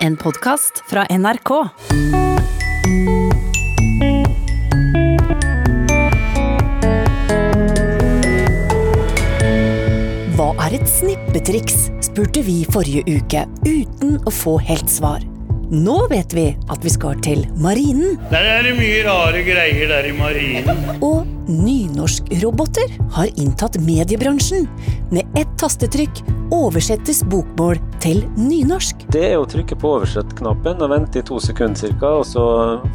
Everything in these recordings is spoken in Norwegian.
En podkast fra NRK. Hva er et snippetriks, spurte vi forrige uke, uten å få helt svar. Nå vet vi at vi skal til Marinen. Der er det mye rare greier der i marinen. Og nynorskroboter har inntatt mediebransjen. Med ett tastetrykk oversettes bokmål til nynorsk. Det er å trykke på oversett-knappen og vente i to sekunder ca., og så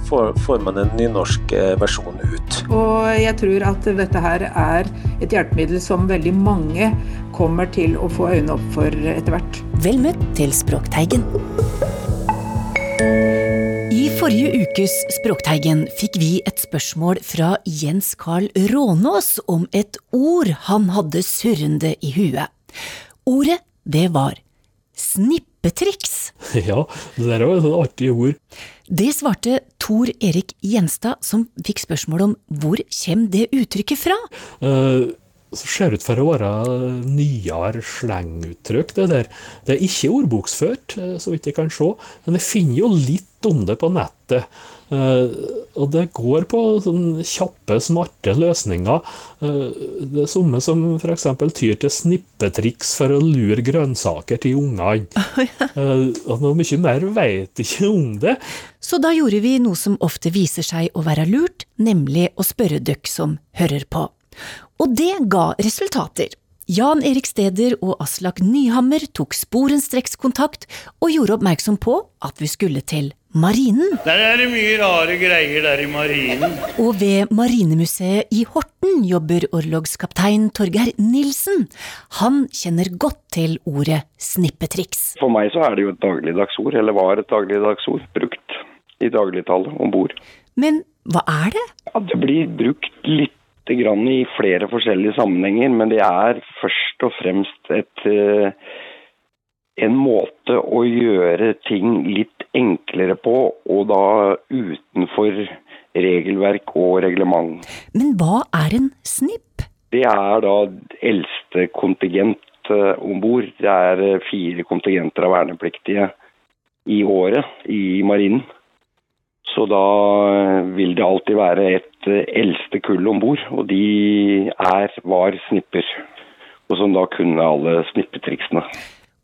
får, får man en nynorsk eh, versjon ut. Og jeg tror at dette her er et hjelpemiddel som veldig mange kommer til å få øynene opp for etter hvert. Vel møtt til Språkteigen. I forrige ukes Språkteigen fikk vi et spørsmål fra Jens Carl Rånås om et ord han hadde surrende i huet. Ordet, det var snippetriks. Ja, det der var et sånt artig ord. Det svarte Tor Erik Gjenstad, som fikk spørsmål om hvor kommer det uttrykket fra? Så ser ut for å være nyere slenguttrykk, det der. Det er ikke ordboksført, eh, så vidt jeg kan se, men jeg finner jo litt om det på nettet. Eh, og det går på sånne kjappe, smarte løsninger. Eh, det er somme som f.eks. tyr til snippetriks for å lure grønnsaker til ungene. Eh, og noe mye mer vet ikke om det. Så da gjorde vi noe som ofte viser seg å være lurt, nemlig å spørre døkk som hører på. Og det ga resultater. Jan Erik Steder og Aslak Nyhammer tok sporenstreks kontakt og gjorde oppmerksom på at vi skulle til Marinen. Der er det mye rare greier der i marinen. Og ved Marinemuseet i Horten jobber orlogskaptein Torgeir Nilsen. Han kjenner godt til ordet snippetriks. For meg så er det jo et dagligdags ord, eller var et dagligdags ord, brukt i dagligtale om bord. Men hva er det? Ja, det blir brukt litt grann i flere forskjellige sammenhenger, men det er først og fremst et, eh, en måte å gjøre ting litt enklere på, og da utenfor regelverk og reglement. Men hva er en snipp? Det er da eldste kontingent eh, om bord. Det er eh, fire kontingenter av vernepliktige i året i marinen. Så da vil det alltid være et eh, eldste kull om bord, og de er, var snipper. Og som da kunne alle snippetriksene.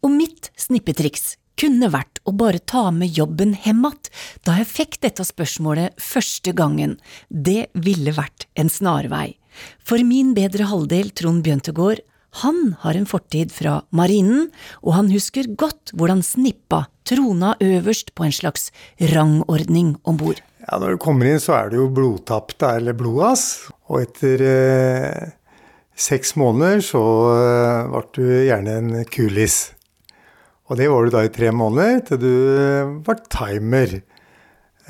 Og mitt snippetriks kunne vært å bare ta med jobben hjem att da jeg fikk dette spørsmålet første gangen. Det ville vært en snarvei. For min bedre halvdel, Trond Bjøntegård, han har en fortid fra marinen, og han husker godt hvordan snippa trona øverst på en slags rangordning om bord. Ja, Når du kommer inn, så er det jo blodtapt, eller blodass. Og etter eh, seks måneder så eh, ble du gjerne en kulis. Og det var du da i tre måneder, til du eh, ble timer.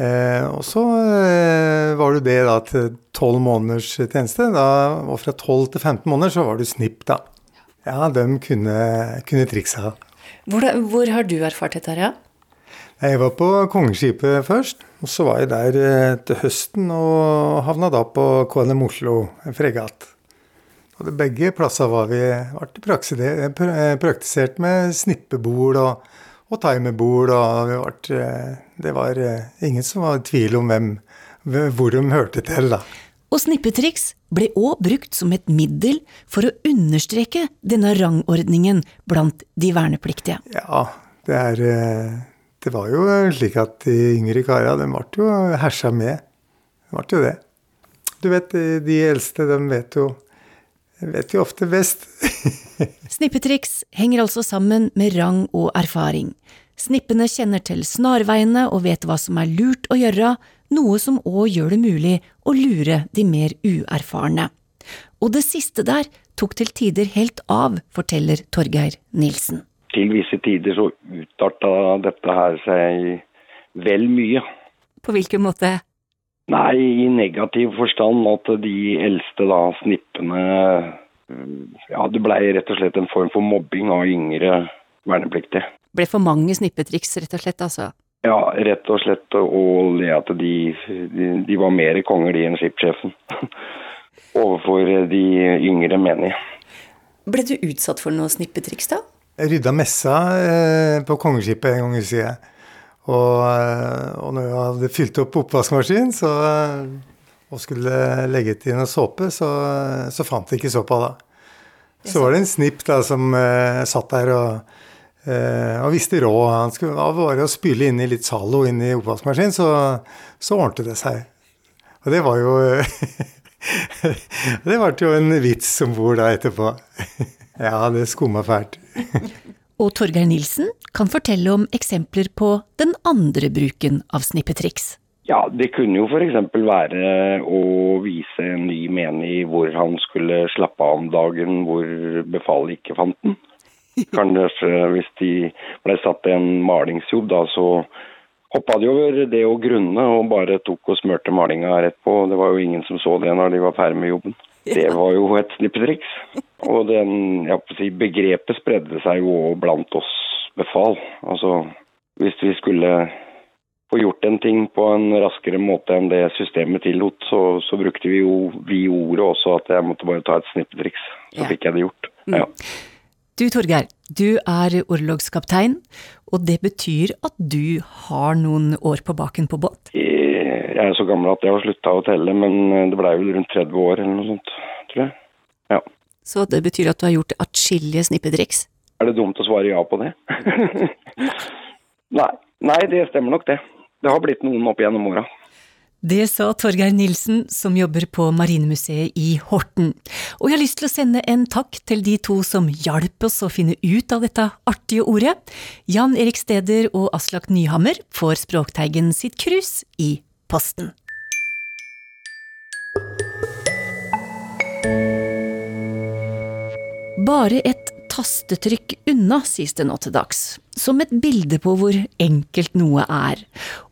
Eh, og så eh, var du det da til tolv måneders tjeneste. Da, og fra 12 til 15 måneder så var du snipp, da. Ja, de kunne, kunne triksa. Hvor, hvor, har du erfart dette? her, ja? Jeg var på Kongeskipet først. Og så var jeg der eh, til høsten og havna da på KNM Oslo, en fregatt. Og det begge plasser var vi ble praktisert med snippebord og, og timerbord. Og ble, det var ingen som var i tvil om hvem, hvor de hørte til, da. Og snippetriks ble òg brukt som et middel for å understreke denne rangordningen blant de vernepliktige. Ja, det, er, det var jo slik at de yngre kara de ble jo hersa med. Det ble jo det. Du vet, de eldste de vet jo, vet jo ofte best. Snippetriks henger altså sammen med rang og erfaring. Snippene kjenner til snarveiene og vet hva som er lurt å gjøre, noe som òg gjør det mulig å lure de mer uerfarne. Og det siste der tok til tider helt av, forteller Torgeir Nilsen. Til visse tider så utarta dette her seg vel mye. På hvilken måte? Nei, i negativ forstand at de eldste da, snippene Ja, det blei rett og slett en form for mobbing av yngre vernepliktige. Ble for mange snippetriks, rett og slett, altså? Ja, rett og slett. Og det at de, de, de var mer konger, de enn skipssjefen. Overfor de yngre menige. Ble du utsatt for noe snippetriks, da? Jeg rydda messa eh, på Kongeskipet en gang i siden. Og, og når jeg hadde fylt opp oppvaskmaskinen så, og skulle legge til noe såpe, så, så fant jeg ikke såpa da. Så var det en snipp da som uh, satt der og, uh, og visste råd. Han skulle bare å spyle inn i litt Zalo inn i oppvaskmaskinen, så, så ordnet det seg. Og det var jo Det ble jo en vits om bord da etterpå. ja, det skumma fælt. og Torgeir Nilsen kan fortelle om eksempler på den andre bruken av snippetriks. Ja, det kunne jo f.eks. være å vise en ny menig hvor han skulle slappe av om dagen hvor befalet ikke fant den. Kanskje hvis de ble satt i en malingsjobb, da så hoppa de over det å grunne og bare tok og smurte malinga rett på. Det var jo ingen som så det når de var ferdig med jobben. Det var jo et snippetriks. Og den, si, begrepet spredde seg jo blant oss befal. Altså, hvis vi skulle få gjort en ting på en raskere måte enn det systemet tillot, så, så brukte vi jo vi ordet også at jeg måtte bare ta et snippetriks. Så ja. fikk jeg det gjort. Mm. Ja. Du Torgeir, du er orlogskaptein, og det betyr at du har noen år på baken på båt? Jeg er så gammel at jeg har slutta å telle, men det blei vel rundt 30 år eller noe sånt, tror jeg. Ja. Så det betyr at du har gjort atskillige snippetriks? Er det dumt å svare ja på det? Nei. Nei, det stemmer nok det. Det har blitt noen opp gjennom åra. Det sa Torgeir Nilsen, som jobber på Marinemuseet i Horten. Og jeg har lyst til å sende en takk til de to som hjalp oss å finne ut av dette artige ordet. Jan Erik Steder og Aslak Nyhammer får Språkteigen sitt krus i posten. Bare et tastetrykk unna, sies det nå til dags, som et bilde på hvor enkelt noe er.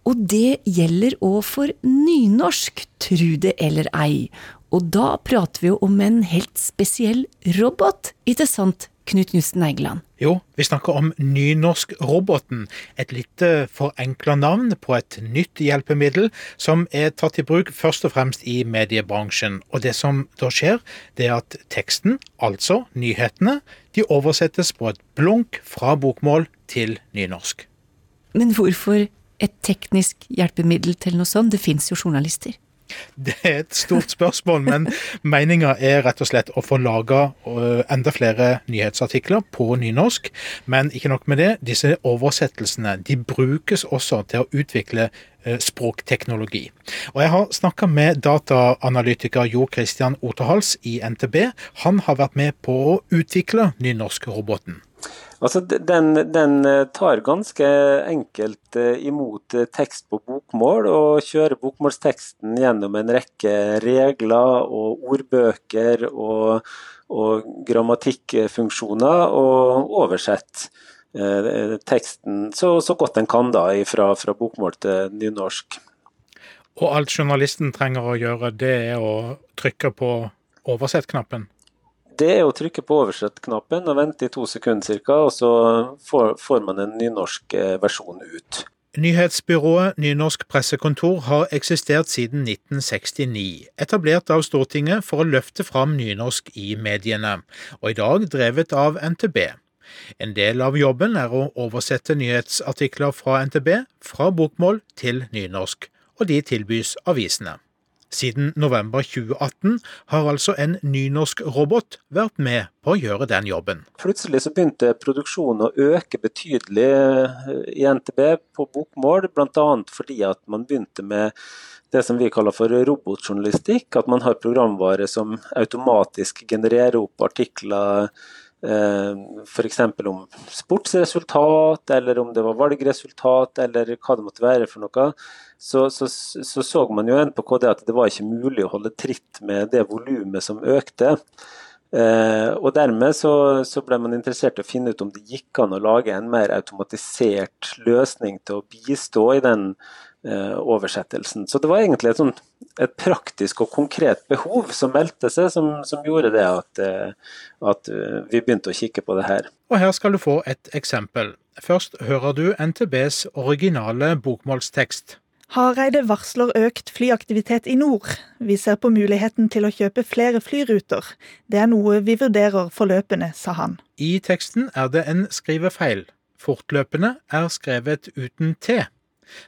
Og det gjelder òg for nynorsk, tru det eller ei, og da prater vi jo om en helt spesiell robot, ikke sant, Knut Knutsen Eigeland? Jo, vi snakker om Nynorsk-roboten, et litt forenkla navn på et nytt hjelpemiddel som er tatt i bruk først og fremst i mediebransjen. Og det som da skjer, det er at teksten, altså nyhetene, de oversettes på et blunk fra bokmål til nynorsk. Men hvorfor et teknisk hjelpemiddel til noe sånt? Det fins jo journalister. Det er et stort spørsmål, men meninga er rett og slett å få laga øh, enda flere nyhetsartikler på nynorsk. Men ikke nok med det, disse oversettelsene de brukes også til å utvikle øh, språkteknologi. Og Jeg har snakka med dataanalytiker Jo Christian Otterhals i NTB. Han har vært med på å utvikle nynorskroboten. Altså, den, den, eh, tar ganske enkelt eh, imot eh, tekst på bokmål, og kjører bokmålsteksten gjennom en rekke regler og ordbøker og, og grammatikkfunksjoner, og oversetter teksten så, så, godt den kan da, fra, fra bokmål til nynorsk. Og alt journalisten trenger å gjøre, det er å trykke på oversett-knappen? Det er å trykke på oversett-knappen og vente i to sekunder ca., og så får, får, man en nynorsk eh, versjon ut. Nyhetsbyrået Nynorsk Pressekontor har eksistert siden 1969, etablert av Stortinget for å løfte fram nynorsk i mediene, og i dag drevet av NTB. En del av jobben er å oversette nyhetsartikler fra NTB fra bokmål til nynorsk, og de tilbys avisene. Siden november 2018 har altså en nynorsk robot vært med på å gjøre den jobben. Plutselig så begynte produksjonen å øke betydelig eh, i NTB på bokmål, bl.a. fordi at man begynte med det som vi kaller for robotjournalistikk. At man har programvare som automatisk genererer opp artikler F.eks. om sportsresultat, eller om det var valgresultat, eller hva det måtte være for noe, så så, så, så man jo igjen på KD at det var ikke mulig å holde tritt med det volumet som økte. Eh, og Dermed så, så, ble man interessert i å finne ut om det gikk an å lage en mer automatisert løsning til å bistå i den Eh, oversettelsen. Så det var egentlig et, sånn, et, praktisk og konkret behov som meldte seg, som, som gjorde det at, eh, at, eh, vi begynte å kikke på det her. Og her skal du få et eksempel. Først hører du NTBs originale bokmålstekst. Hareide varsler økt flyaktivitet i nord. Vi ser på muligheten til å kjøpe flere flyruter. Det er noe vi vurderer forløpende, sa han. I teksten er det en skrivefeil. Fortløpende er skrevet uten T.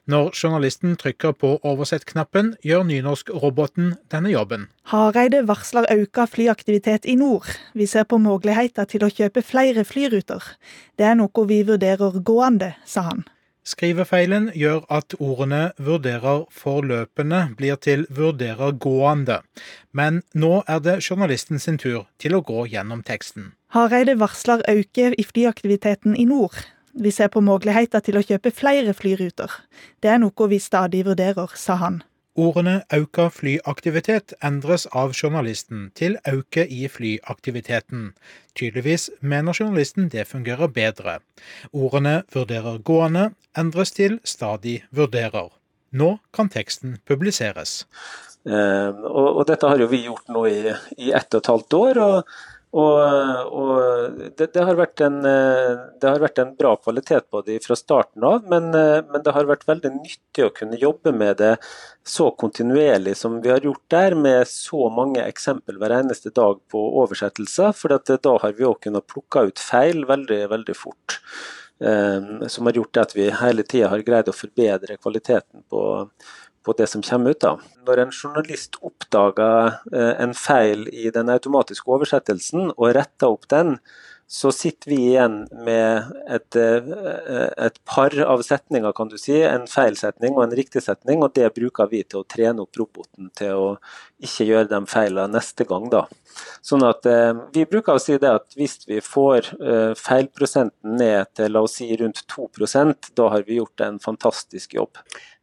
Når journalisten trykker på oversett-knappen, gjør nynorsk-roboten denne jobben. Hareide varsler økt flyaktivitet i nord. Vi ser på muligheter til å kjøpe flere flyruter. Det er noe vi vurderer gående, sa han. Skrivefeilen gjør at ordene 'vurderer forløpende' blir til 'vurderer gående', men nå er det journalisten sin tur til å gå gjennom teksten. Hareide varsler øke i flyaktiviteten i nord. Vi ser på muligheter til å kjøpe flere flyruter. Det er noe vi stadig vurderer, sa han. Ordene 'auka flyaktivitet' endres av journalisten til 'auke i flyaktiviteten'. Tydeligvis mener journalisten det fungerer bedre. Ordene 'vurderer gående' endres til 'stadig vurderer'. Nå kan teksten publiseres. Eh, og, og, dette har jo vi gjort nå i, i ett og et halvt år. og og, og det, det, har en, det, har vært en, bra kvalitet på det fra starten av, men, men, det har vært veldig nyttig å kunne jobbe med det så kontinuerlig som vi har gjort der, med så mange eksempel hver eneste dag på oversettelser. For da har vi òg kunnet plukke ut feil veldig, veldig fort. Um, som har gjort at vi hele tida har greid å forbedre kvaliteten på, på det som kommer ut. da. Når en journalist oppdager eh, en feil i den automatiske oversettelsen og retter opp den, så sitter vi igjen med et, eh, et, par av setninger, kan du si. En feil setning og en riktig setning, og det bruker vi til å trene opp roboten til å ikke gjøre de feilene neste gang. da. Sånn at eh, Vi bruker å si det at hvis vi får feilprosenten ned til la oss si rundt 2 da har vi gjort en fantastisk jobb.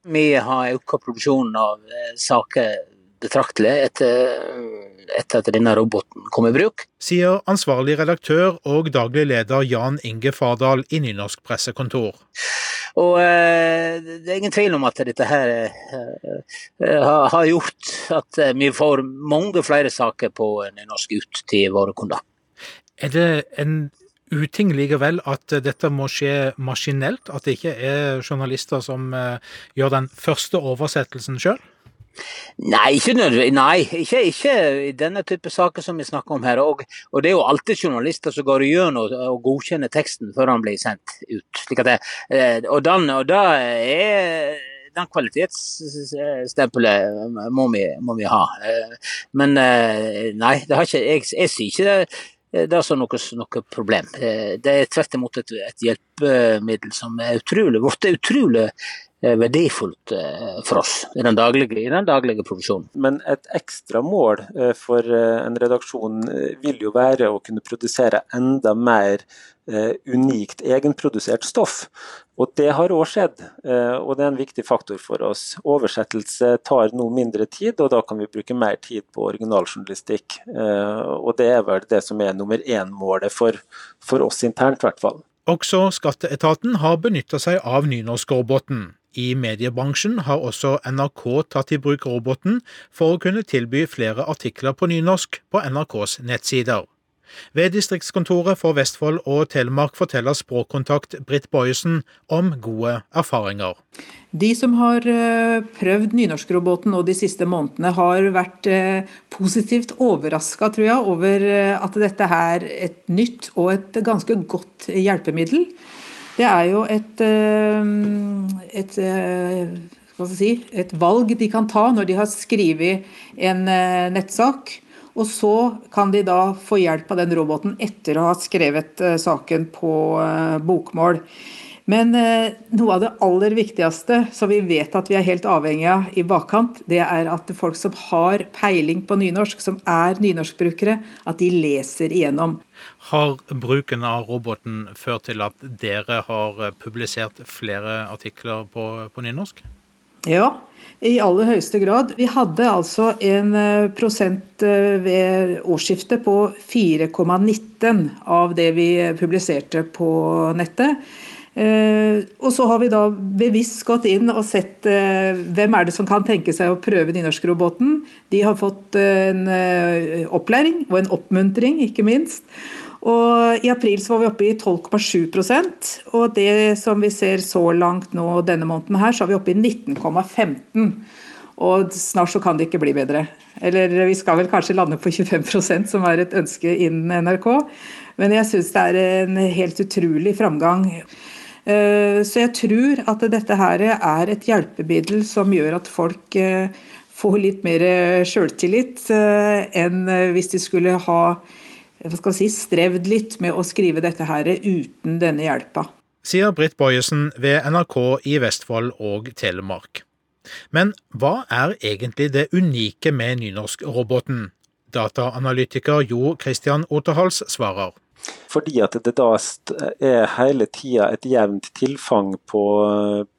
Vi har økt produksjonen av eh, saker betraktelig etter, etter, at denne roboten kom i bruk. Sier ansvarlig redaktør og daglig leder Jan Inge Fardal i Nynorsk pressekontor. Og eh, Det er ingen tvil om at dette her eh, har gjort at vi får mange flere saker på nynorsk ut til våre kunder. Er det en uting likevel at dette må skje maskinelt? At det ikke er journalister som gjør den første oversettelsen sjøl? Nei, ikke, nei ikke, ikke, i denne type saker som vi snakker om her. Og, og, det er jo alltid journalister som går gjennom og, og godkjenner teksten før han blir sendt ut. Det, uh, og, den, og da er den kvalitetsstempelet må, må, vi ha. Uh, men nei, det har ikke, jeg, jeg sier ikke det Eh, det er altså noe, noe problem. Eh, det er tvert imot et, et hjelpemiddel som er utrolig, blitt utrolig eh, verdifullt for oss i den, daglige, i den daglige produksjonen. Men et ekstra mål for en redaksjon vil jo være å kunne produsere enda mer unikt egenprodusert stoff. Og Det har òg skjedd, eh, og det er en viktig faktor for oss. Oversettelse tar noe mindre tid, og da kan vi bruke mer tid på originaljournalistikk. Eh, og Det er vel det som er nummer én-målet for, for, oss internt, i hvert fall. Også skatteetaten har benytta seg av nynorskroboten. I mediebransjen har også NRK tatt i bruk roboten for å kunne tilby flere artikler på nynorsk på NRKs nettsider. Ved distriktskontoret for Vestfold og Telemark forteller språkkontakt Britt Bojesen om gode erfaringer. De som har eh, prøvd nynorskroboten nå de siste månedene, har vært eh, positivt overraska, tror jeg, over eh, at dette er et nytt og et ganske godt hjelpemiddel. Det er jo et, et, si, et valg de kan ta når de har skrevet en nettsak og så kan de da få hjelp av den roboten etter å ha skrevet saken på bokmål. Men eh, noe av det aller viktigste som vi vet at vi er helt avhengig av i bakkant, det er at folk som har peiling på nynorsk, som er nynorskbrukere, at de leser igjennom. Har bruken av roboten ført til at dere har publisert flere artikler på, på nynorsk? Ja, i aller høyeste grad. Vi hadde altså en eh, prosent eh, ved årsskiftet på 4,19 av det vi publiserte på nettet. Eh, og så har vi da bevisst gått inn og sett hvem er det som kan tenke seg å prøve nynorskroboten. De har fått en opplæring og en oppmuntring, ikke minst. Og I april så var vi oppe i 12,7% og det som vi ser så langt nå denne måneden, her, så er vi oppe i 19,15 og snart så kan det ikke bli bedre. Eller vi skal vel kanskje lande på 25% som er et ønske innen NRK. Men jeg syns det er en helt utrolig framgang. Eh, så jeg tror at dette her er et hjelpemiddel som gjør at folk eh, får litt mer sjøltillit enn hvis de skulle ha si, strevd litt med å skrive dette her uten denne hjelpa. Sier Britt Bojesen ved NRK i Vestfold og Telemark. Men hva er egentlig det unike med nynorskroboten? Dataanalytiker Jo Christian Otterhals svarer. Fordi at det da er hele tida et jevnt tilfang på,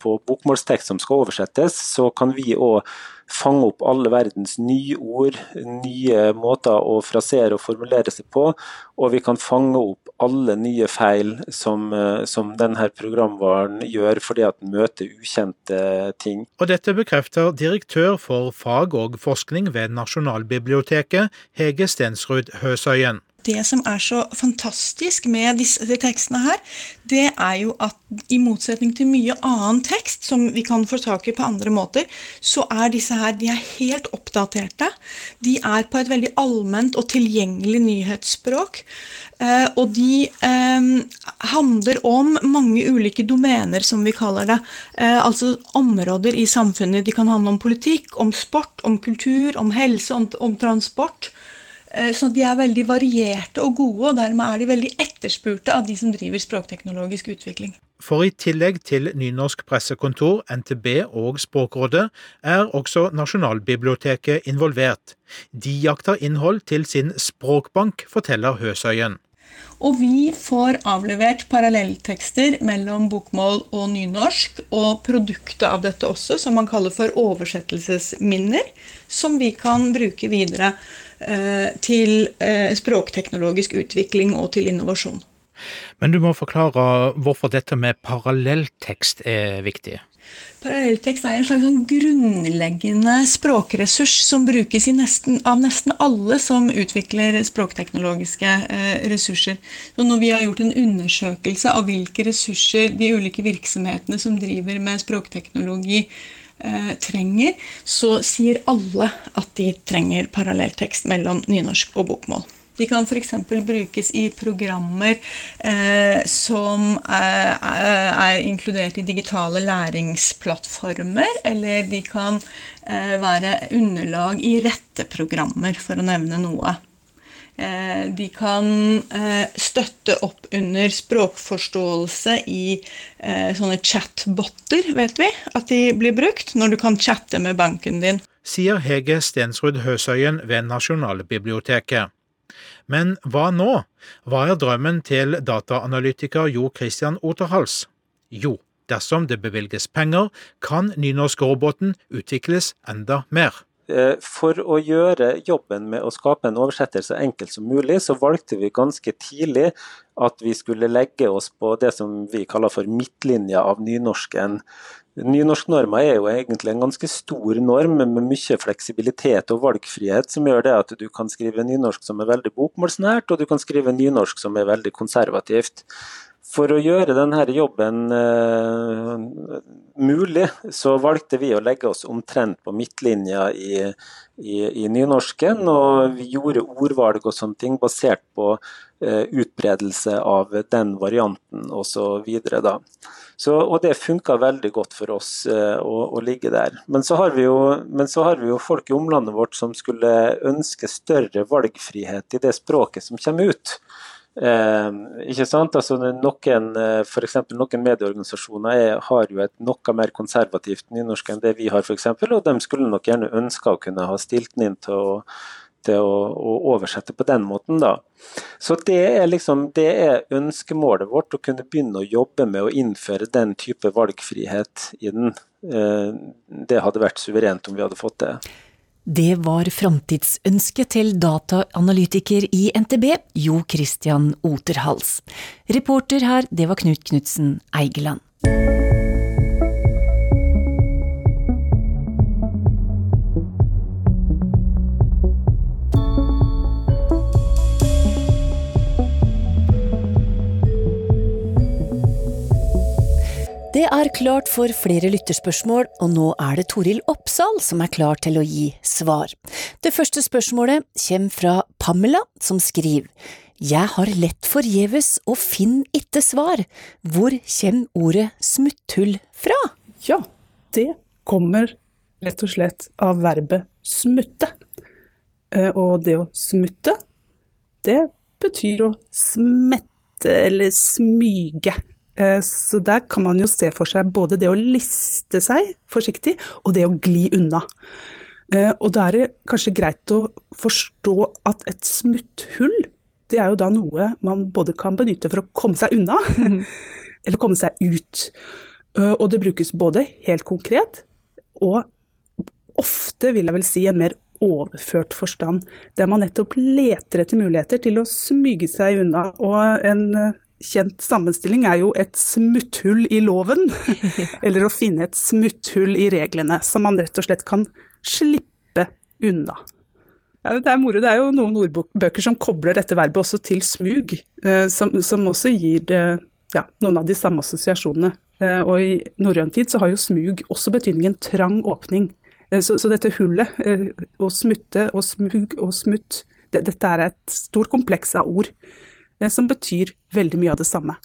på bokmålstekst som skal oversettes, så kan vi òg fange opp alle verdens nye ord, nye måter å frasere og formulere seg på. Og vi kan fange opp alle nye feil som, som denne programvaren gjør, fordi at den møter ukjente ting. Og dette bekrefter direktør for fag og forskning ved Nasjonalbiblioteket, Hege Stensrud Høsøyen det som er så fantastisk med disse tekstene her, det er jo at i motsetning til mye annen tekst som vi kan få tak i på andre måter, så er disse her de er helt oppdaterte. De er på et veldig allment og tilgjengelig nyhetsspråk. Eh, og de eh, handler om mange ulike domener, som vi kaller det. Eh, altså områder i samfunnet. De kan handle om politikk, om sport, om kultur, om helse, om, om transport. Eh, så de er veldig varierte og gode, og dermed er de veldig etterspurte av de som driver språkteknologisk utvikling. For i tillegg til Nynorsk pressekontor, NTB og Språkrådet, er også Nasjonalbiblioteket involvert. De jakter innhold til sin språkbank, forteller Høsøyen. Og vi får avlevert parallelltekster mellom bokmål og nynorsk, og produktet av dette også, som man kaller for oversettelsesminner, som vi kan bruke videre til eh, språkteknologisk utvikling og til innovasjon. Men du må forklare hvorfor dette med parallelltekst er viktig. Parallelltekst er en slags sånn grunnleggende språkressurs som brukes nesten, av nesten alle som utvikler språkteknologiske eh, ressurser. Så når vi har gjort en undersøkelse av hvilke ressurser de ulike virksomhetene som driver med språkteknologi eh, trenger, så sier alle at de trenger parallelltekst mellom nynorsk og bokmål. De kan f.eks. brukes i programmer eh, som er, er, inkludert i digitale læringsplattformer, eller de kan eh, være underlag i retteprogrammer, for å nevne noe. Eh, de kan eh, støtte opp under språkforståelse i eh, sånne chatboter, vet vi, at de blir brukt når du kan chatte med banken din. Sier Hege Stensrud Høsøyen ved Nasjonalbiblioteket. Men hva nå? Hva er drømmen til dataanalytiker Jo Christian Oterhals? Jo, dersom det bevilges penger, kan nynorskroboten utvikles enda mer. Eh, for å gjøre jobben med å skape en oversetter så enkelt som mulig, så valgte vi ganske tidlig at vi skulle legge oss på det som vi kaller for midtlinja av nynorsken. Nynorsknorma er jo egentlig en ganske stor norm med mye fleksibilitet og valgfrihet, som gjør det at du kan skrive nynorsk som er veldig bokmålsnært, og du kan skrive nynorsk som er veldig konservativt. For å gjøre denne jobben uh, mulig, så valgte vi å legge oss omtrent på midtlinja i, i, i, nynorsken. Og vi gjorde ordvalg og sånne ting basert på uh, utbredelse av den varianten osv. Så, og det funka veldig godt for oss uh, å, å, ligge der. Men så, jo, men så, har vi jo, folk i omlandet vårt som skulle ønske større valgfrihet i det språket som kommer ut. Eh, ikke sant? Altså, noen, eh, for eksempel, noen medieorganisasjoner er, har jo et noe mer konservativt nynorsk enn det vi har, f.eks., og de skulle nok gjerne ønska å kunne ha stilt den inn til å til å, å, oversette på den måten. da. Så det er, liksom, det er ønskemålet vårt, å kunne begynne å jobbe med å innføre den type valgfrihet i den. Eh, det hadde vært suverent om vi hadde fått det. Det var framtidsønsket til dataanalytiker i NTB, Jo Christian Oterhals. Reporter her, det var Knut Knutsen Eigeland. Det er klart for flere lytterspørsmål, og nå er det Toril Oppsal som er klar til å gi svar. Det første spørsmålet kommer fra Pamela, som skriver Jeg har lett forgjeves og finn itte svar. Hvor kommer ordet smutthull fra? Ja, det kommer rett og slett av verbet smutte. Eh, Og det å smutte, det betyr å smette eller smyge. Eh, Så der kan man jo se for seg både det å liste seg forsiktig, og det å gli unna. Eh, Og da er det kanskje greit å forstå at et smutthull, det er jo da noe man både kan benytte for å komme seg unna, eller komme seg ut. Eh, Og det brukes både helt konkret, og ofte vil jeg vel si en mer overført forstand, der man nettopp leter etter muligheter til å smyge seg unna. Og en kjent sammenstilling er jo et smutthull i loven, eller å finne et smutthull i reglene, som man rett og slett kan slippe unna. Ja, det er moro. Det er jo noen ordbøker som kobler dette verbet også til smug, eh, som, som også gir ja, noen av de samme assosiasjonene. Eh, Og i norrøn tid så har jo smug også betydningen trang åpning. Eh, Så, så dette hullet, å smutte og smug og smutt, det, dette er et stort kompleks av ord eh, som betyr veldig mye av det samme.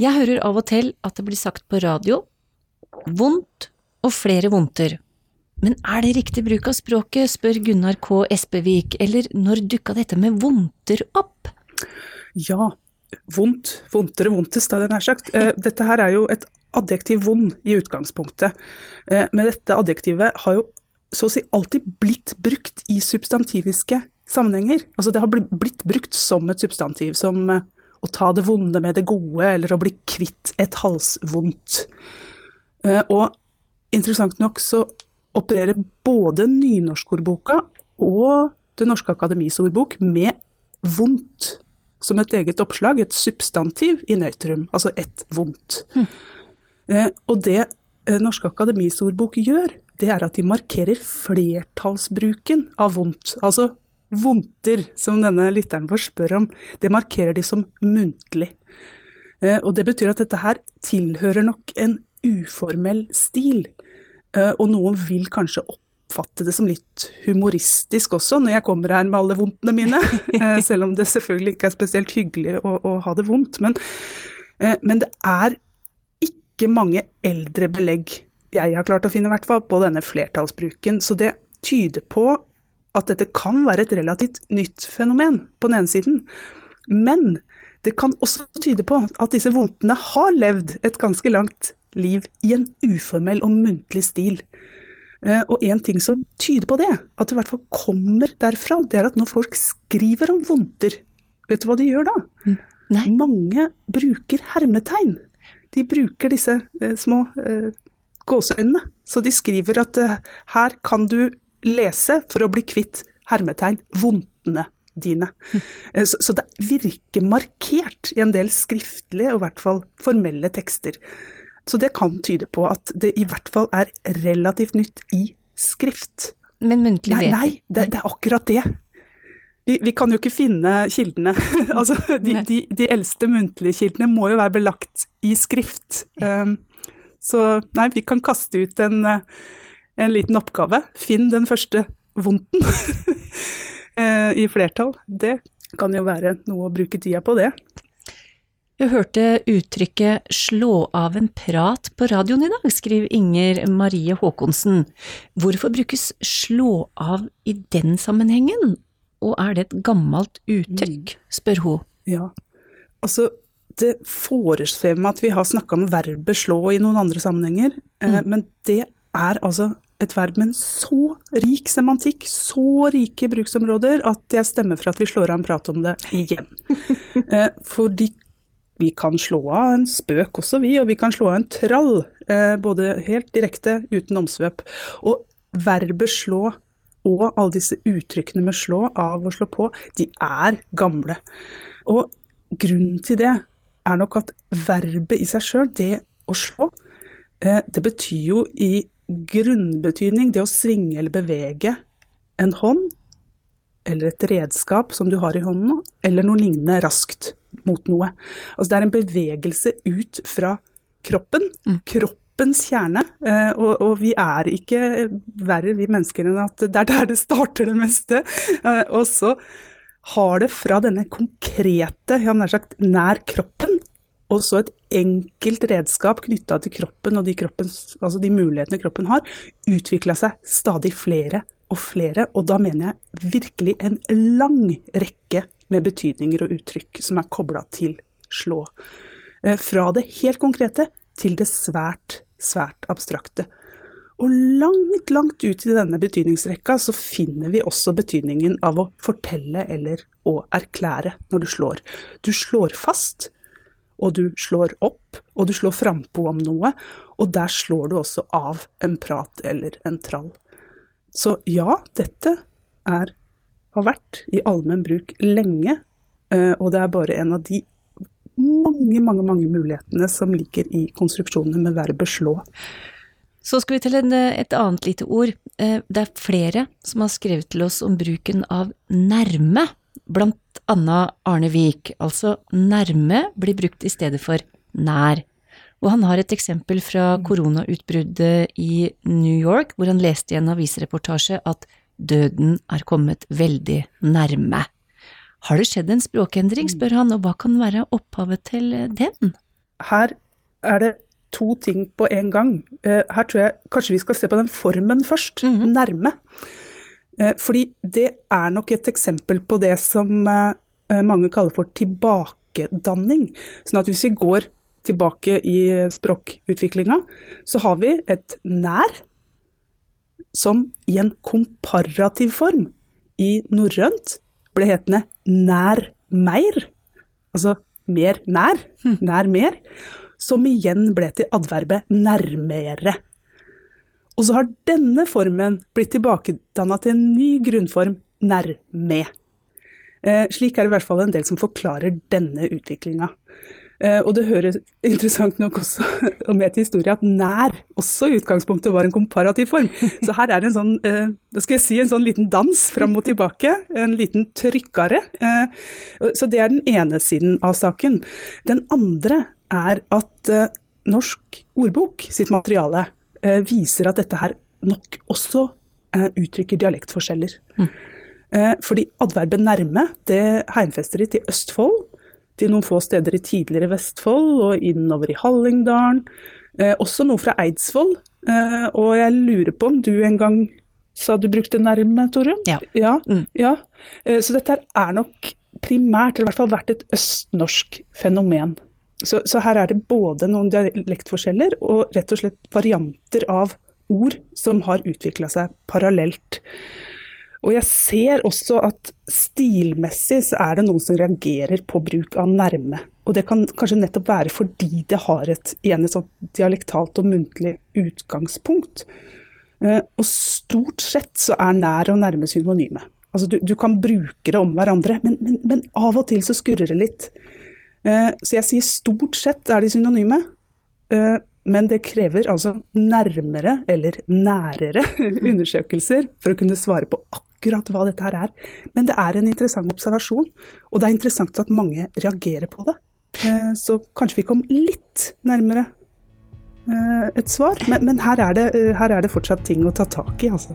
Jeg hører av og til at det blir sagt på radio vondt og flere vondter. Men er det riktig bruk av språket, spør Gunnar K. Espevik, eller når dukka dette med vondter opp? Ja, vondt, vondtere vondtest, hadde jeg nær sagt. Eh, Dette her er jo et adjektiv vond i utgangspunktet. Eh, Men dette adjektivet har jo så å si alltid blitt brukt i substantiviske sammenhenger. Altså det har blitt brukt som et substantiv, som eh, å ta det vonde med det gode, eller å bli kvitt et halsvondt. Eh, Og interessant nok så opererer både nynorskordboka og Det norske akademis ordbok med vondt som et eget oppslag, et substantiv i nøytrum, altså et vondt. Eh, og det Norske akademis ordbok gjør, det er at de markerer flertallsbruken av vondt. Altså vondter, som denne lytteren vår spør om, det markerer de som muntlig. Eh, og det betyr at dette her tilhører nok en uformell stil. Eh, og noen vil kanskje oppfatte det som litt humoristisk også, når jeg kommer her med alle vondtene mine. Eh, selv om det selvfølgelig ikke er spesielt hyggelig å, å ha det vondt. Men, men det er ikke mange eldre belegg jeg har klart å finne, i hvert fall, på denne flertallsbruken. Så det tyder på at dette kan være et relativt nytt fenomen, på den ene siden. Men det kan også tyde på at disse vondtene har levd et ganske langt liv i en uformell og muntlig stil. Eh, Og en ting som tyder på det, at det i hvert fall kommer derfra, det er at når folk skriver om vondter, vet du hva de gjør da? Mange bruker hermetegn. De bruker disse eh, små eh, gåseøynene. Så de skriver at her kan du lese for å bli kvitt hermetegn vondtene dine. Eh, Så, så det virker markert i en del skriftlige og i hvert fall formelle tekster. Så det kan tyde på at det i hvert fall er relativt nytt i skrift. Men muntlig Nei, vet nei det, det er akkurat det. Vi, vi kan jo ikke finne kildene. altså, de, de, de eldste muntlige kildene må jo være belagt i skrift. Um, så nei, vi kan kaste ut en, eh, en liten oppgave. Finn den første vondten eh, i flertall. Det kan jo være noe å bruke tida på, det. Du hørte uttrykket 'slå av en prat' på radioen i dag, skriver Inger Marie Håkonsen. Hvorfor brukes 'slå av' i den sammenhengen, og er det et gammelt uttrykk, spør hun. Ja, altså det foresvever meg at vi har snakka om verbet slå i noen andre sammenhenger, mm. men det er altså et verb med en så rik semantikk, så rike bruksområder, at jeg stemmer for at vi slår av en prat om det igjen. Eh, fordi vi kan slå av en spøk også, vi, og vi kan slå av en trall. eh, Både helt direkte, uten omsvøp. Og verbet slå og alle disse uttrykkene med slå, av og slå på, de er gamle. Og grunnen til det er nok at verbet i seg sjøl, det å slå, eh, det betyr jo i grunnbetydning det å svinge eller bevege en hånd, eller et redskap som du har i hånden, eller noe lignende raskt mot noe. Altså det er en bevegelse ut fra kroppen. Kroppens kjerne. Eh, og, og vi er ikke verre, vi mennesker, enn at det er der det starter det meste. Eh, og så har det fra denne konkrete, har nær sagt nær kroppen, og så et enkelt redskap knytta til kroppen og de, kroppens, altså de mulighetene kroppen har, utvikla seg stadig flere og flere, og da mener jeg virkelig en lang rekke med betydninger og uttrykk som er kobla til slå. Eh, fra det helt konkrete til det svært, svært abstrakte. Og langt, langt ut i denne betydningsrekka så finner vi også betydningen av å fortelle eller å erklære når du slår. Du slår fast, og du slår opp, og du slår frampå om noe, og der slår du også av en prat eller en trall. Så ja, dette er, har vært i allmenn bruk lenge, eh, og det er bare en av de mange, mange, mange mulighetene som ligger i konstruksjonene med verbet slå. Så skal vi til en, et annet lite ord. Eh, det er flere som har skrevet til oss om bruken av nærme, blant annet Arne Vik. Altså nærme blir brukt i stedet for nær. Og han har et eksempel fra koronautbruddet i New York, hvor han leste i en avisreportasje at døden er kommet veldig nærme. Har det skjedd en språkendring, spør han, og hva kan være opphavet til den? Her er det to ting på en gang. Eh, her tror jeg kanskje vi skal se på den formen først, Mhm. nærme. Eh, Fordi det er nok et eksempel på det som eh, mange kaller for tilbakedanning. Sånn at hvis vi går tilbake i språkutviklinga, så har vi et nær som i en komparativ form i norrønt ble hetende nær meir, altså mer nær, nær mer, som igjen ble til adverbet nærmere. Og så har denne formen blitt tilbakedanna til en ny grunnform, nærme. Eh, slik er det i hvert fall en del som forklarer denne utviklinga. Eh, og det høres interessant nok også og med til historie at nær også i utgangspunktet var en komparativ form. Så her er det en sånn, eh, da skal jeg si en sånn liten dans fram og tilbake, en liten trykkare. Eh, så det er den ene siden av saken. Den andre er at eh, Norsk ordbok sitt materiale viser at dette her nok også eh, uttrykker dialektforskjeller. Eh, fordi adverbet nærme, det heimfester de til Østfold, til noen få steder i tidligere Vestfold og innover i Hallingdalen. Eh, også noe fra Eidsvoll. Eh, og jeg lurer på om du en gang sa du brukte nærme, Torunn? Ja. Ja, ja. Eh, så dette her er nok primært, eller i hvert fall vært et østnorsk fenomen. Så, så her er det både noen dialektforskjeller og rett og slett varianter av ord som har utvikla seg parallelt. Og jeg ser også at stilmessig så er det noen som reagerer på bruk av nærme. Og det kan kanskje nettopp være fordi det har et, igjen et sånt dialektalt og muntlig utgangspunkt. Eh, Og stort sett så er nær og nærme synonyme. Altså du, du kan bruke det om hverandre, men, men, men av og til så skurrer det litt. Eh, Så jeg sier stort sett er de synonyme. Eh, Men det krever altså nærmere eller nærere undersøkelser for å kunne svare på akkurat hva dette her er. Men det er en interessant observasjon, og det er interessant at mange reagerer på det. Eh, Så kanskje vi kom litt nærmere et svar, men, men her, er det, her er det fortsatt ting å ta tak i, altså.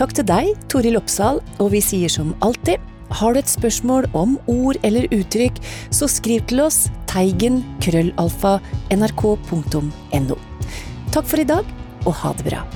Takk til deg, Toril Oppsal, og vi sier som alltid, har du et spørsmål om ord eller uttrykk, så skriv til oss teigen krøllalfa nrk.no. Takk for i dag, og ha det bra.